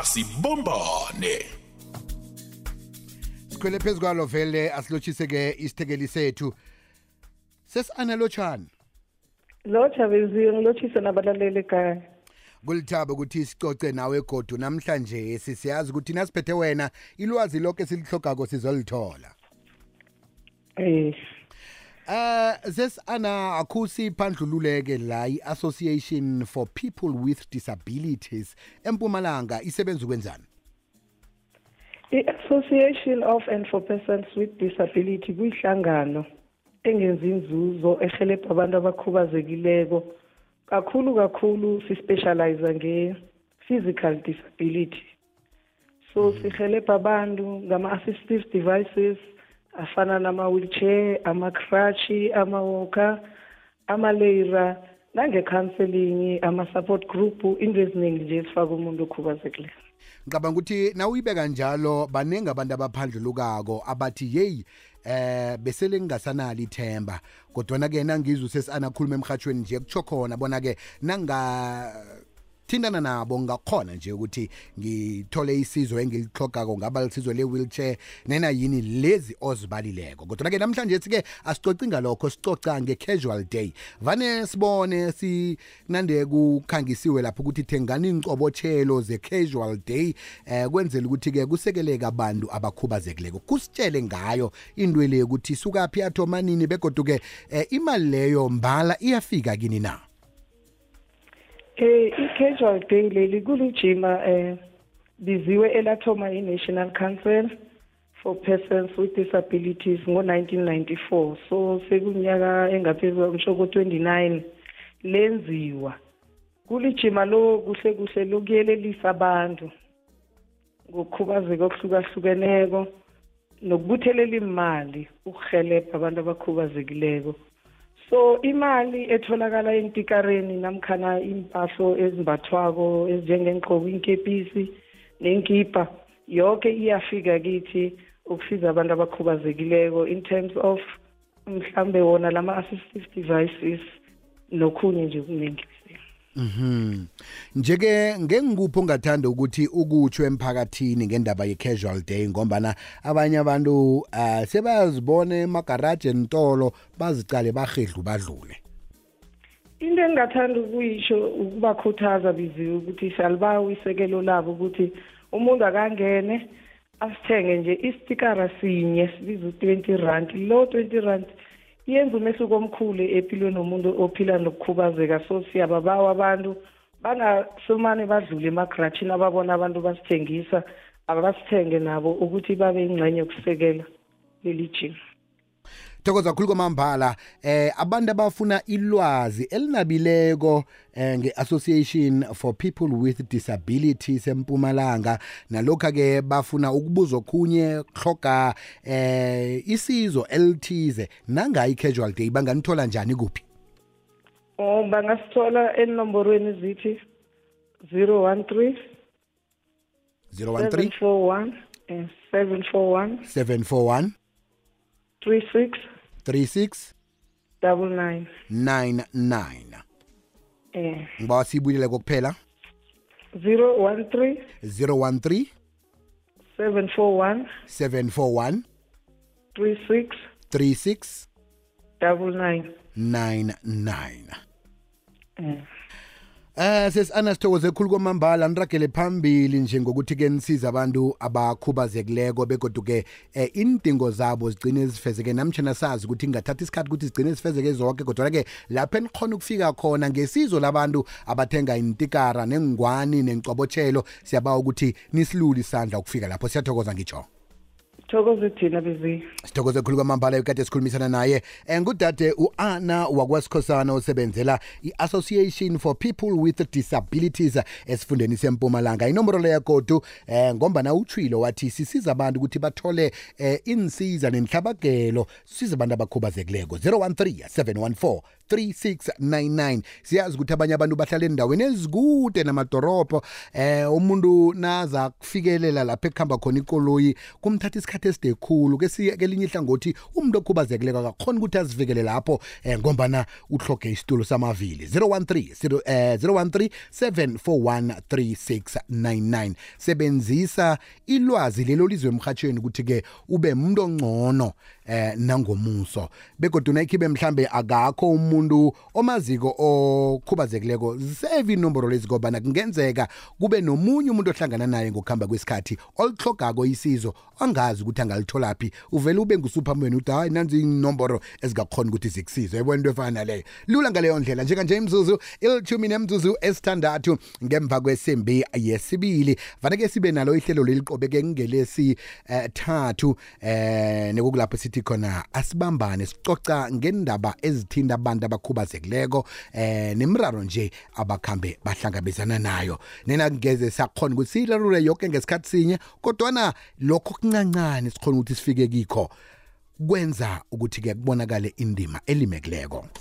asibombane sikhwele phezu kwalo vele asilotshise-ke isithekeli sethu. Sesi-analotshani lotsha beziyo ngilotshise nabalaleli ekhaya. Kulithaba ukuthi sicoce nawe godu namhlanje sisiyazi ukuthi nasiphethe wena ilwazi lonke silihlogako sizolithola. Eh Uh sesana akhusi phandlululeke la i-Association for People with Disabilities eMpumalanga isebenza ukwenzani? I-association of and for persons with disability kuyihlangano engenzi inzuzo ehelebha abantu abakhubazekileko. Kakhulu kakhulu sispecialize nge-physical disability. So sihelebha abantu ngama-assistive devices afana nama-wheelchair ama-crushi ama-walker ama-leira nange-counseling ama-support group into eziningi nje ezifaka umuntu okhubazekileyo ngicabanga ukuthi na uyibeka njalo baningi abantu abaphandlulukako abathi yeyi eh besele ngingasanali ithemba. Kodwana-ke nangizwe sesanakhuluma emhatshweni nje kutsho khona bona-ke nanga thintana nabo ngakhona nje ukuthi ngithole isizo engilihlogako ngaba lisizo le-wheelchair nena yini lezi ozibalileko. Kodwa-ke namhlanje sike asicoci ngalokho sicoca nge-casual day. Vane sibone sinande kukhangisiwe lapho ukuthi thengani iy'ncobotshelo ze-casual day eh kwenzela ukuthi-ke kusekeleke abantu abakhubazekileko. Kusitshele ngayo into le ukuthi sukaphi athoma nini begoduke eh, imali leyo mbala iyafika kini na? Eh i-casual day leli kulijima eh biziwe elathoma i-National Council for Persons with Disabilities ngo-1994 so sekunyaka engaphezulu ngisho ko-29 lenziwa. Kulijima lo kuhle kuhle lokuyelelisa abantu ngokukhubazeka okuhlukahlukeneko nokubuthelela imali ukuhelebha abantu abakhubazekileko. So imali etholakala entikareni namkhana impahlo ezimbathwako ezinjengengqoko inkepisi nenkipa yonke iyafika kithi ukusiza abantu abakhubazekileko in terms of mhlambe wona lama-assistive devices nokhunye nje kuningi Mhm. Njeke ngengikuphi ongathanda ukuthi ukutsho emphakathini ngendaba ye-casual day ngombana abanye abantu uh, sebazibona emagaraji entolo bazicale bahedlu badlule. into engingathanda ukuyisho ukubakhuthaza biziwe ukuthi salibawa isekelo labo ukuthi umuntu akangene asithenge nje isitikara sinye sibiza u-twenty rand lo twenty rand yenza umehluko omkhulu empilweni nomuntu ophila nokukhubazeka. So siyababawa abantu. Bangasomane badlule emagratshini ababona abantu basithengisa abasithenge nabo ukuthi babe ingxenye yokusekela leli jima Thokoza kakhulu kwamambala. Eh abantu abafuna ilwazi elinabileko eh, nge-Association for People with Disabilities eMpumalanga. Nalokho ke bafuna ukubuza okhunye hloga eh isizo elithize nanga i-casual day banganithola njani kuphi? Oh bangasithola enomborweni zithi 013 013 741 eh, 741 741 36 36 99 99 eh. Ngibawa siyibuyele kokuphela 013 013 741 741 36 36 99 99 eh. Eh sesana sithokoze khulu kwamambala niragele phambili nje ngokuthi ke nisiza abantu abakhubazekileko begodu ke eh, indingo zabo zigcine zifezeke. Namtjhana sazi ukuthi ngingathatha isikhathi ukuthi zigcine zifezeke zonke kodwa ke lapha enikhona ukufika khona ngesizo labantu abathenga intikara nengwani nencobotshelo siyabawa ukuthi nisilule isandla ukufika lapho. Siyathokoza ngitsho thokoze thina bezi sithokoze khulu kwamambala ekade sikhulumisana naye. Um ngudade u-ana wakwasikhosana osebenzela i-association for people with disabilities esifundeni sempumalanga. Inomboro leyo godu um ngombana utshwilo wathi sisiza abantu ukuthi bathole um insiza nenhlabagelo. Sisiza abantu abakhubazekileko. 013 714 3699 siyazi ukuthi abanye abantu bahlala endaweni ezikude namadorobho eh umuntu naza kufikelela lapha ekuhamba khona ikoloyi kumthatha isikhathi eside khulu. Kelinye ihlangothi umuntu okhubazekileko akakhona ukuthi azivikele lapho eh ngombana uhloge isitulo samavili. 013 eh 013 741 3699 sebenzisa ilwazi lelo lizwe emhathweni ukuthi ke ube umuntu ongcono eh nangomuso. Begodwa nayikhibe mhlambe akakho umuntu omaziko okhubazekileko save inomboro lezi ngoba kungenzeka kube nomunye umuntu ohlangana naye ngokuhamba kwesikhathi olihlogako isizo angazi ukuthi angalitholaphi. Uvele ube ngusuperman uthi hayi nanzi inomboro ezingakhona ukuthi zikusize. Yabona into efana naleyo lula ngaleyo ndlela. Njenganje imzuzu ilithumi nemzuzu esithandathu ngemva kwesimbi yesibili vaneke sibe nalo ihlelo leliqobeke ngelesi eh, thathu eh nekukulapho sithi khona asibambane sicoca ngendaba ezithinta abantu abakhubazekileko eh nemraro nje abakhambe bahlangabezana nayo. Nina ngeze sakhona ukuthi siyilarule yonke ngesikhathi sinye kodwana lokho kuncancane sikhona ukuthi sifike kikho kwenza ukuthi ke kubonakale indima elimekileko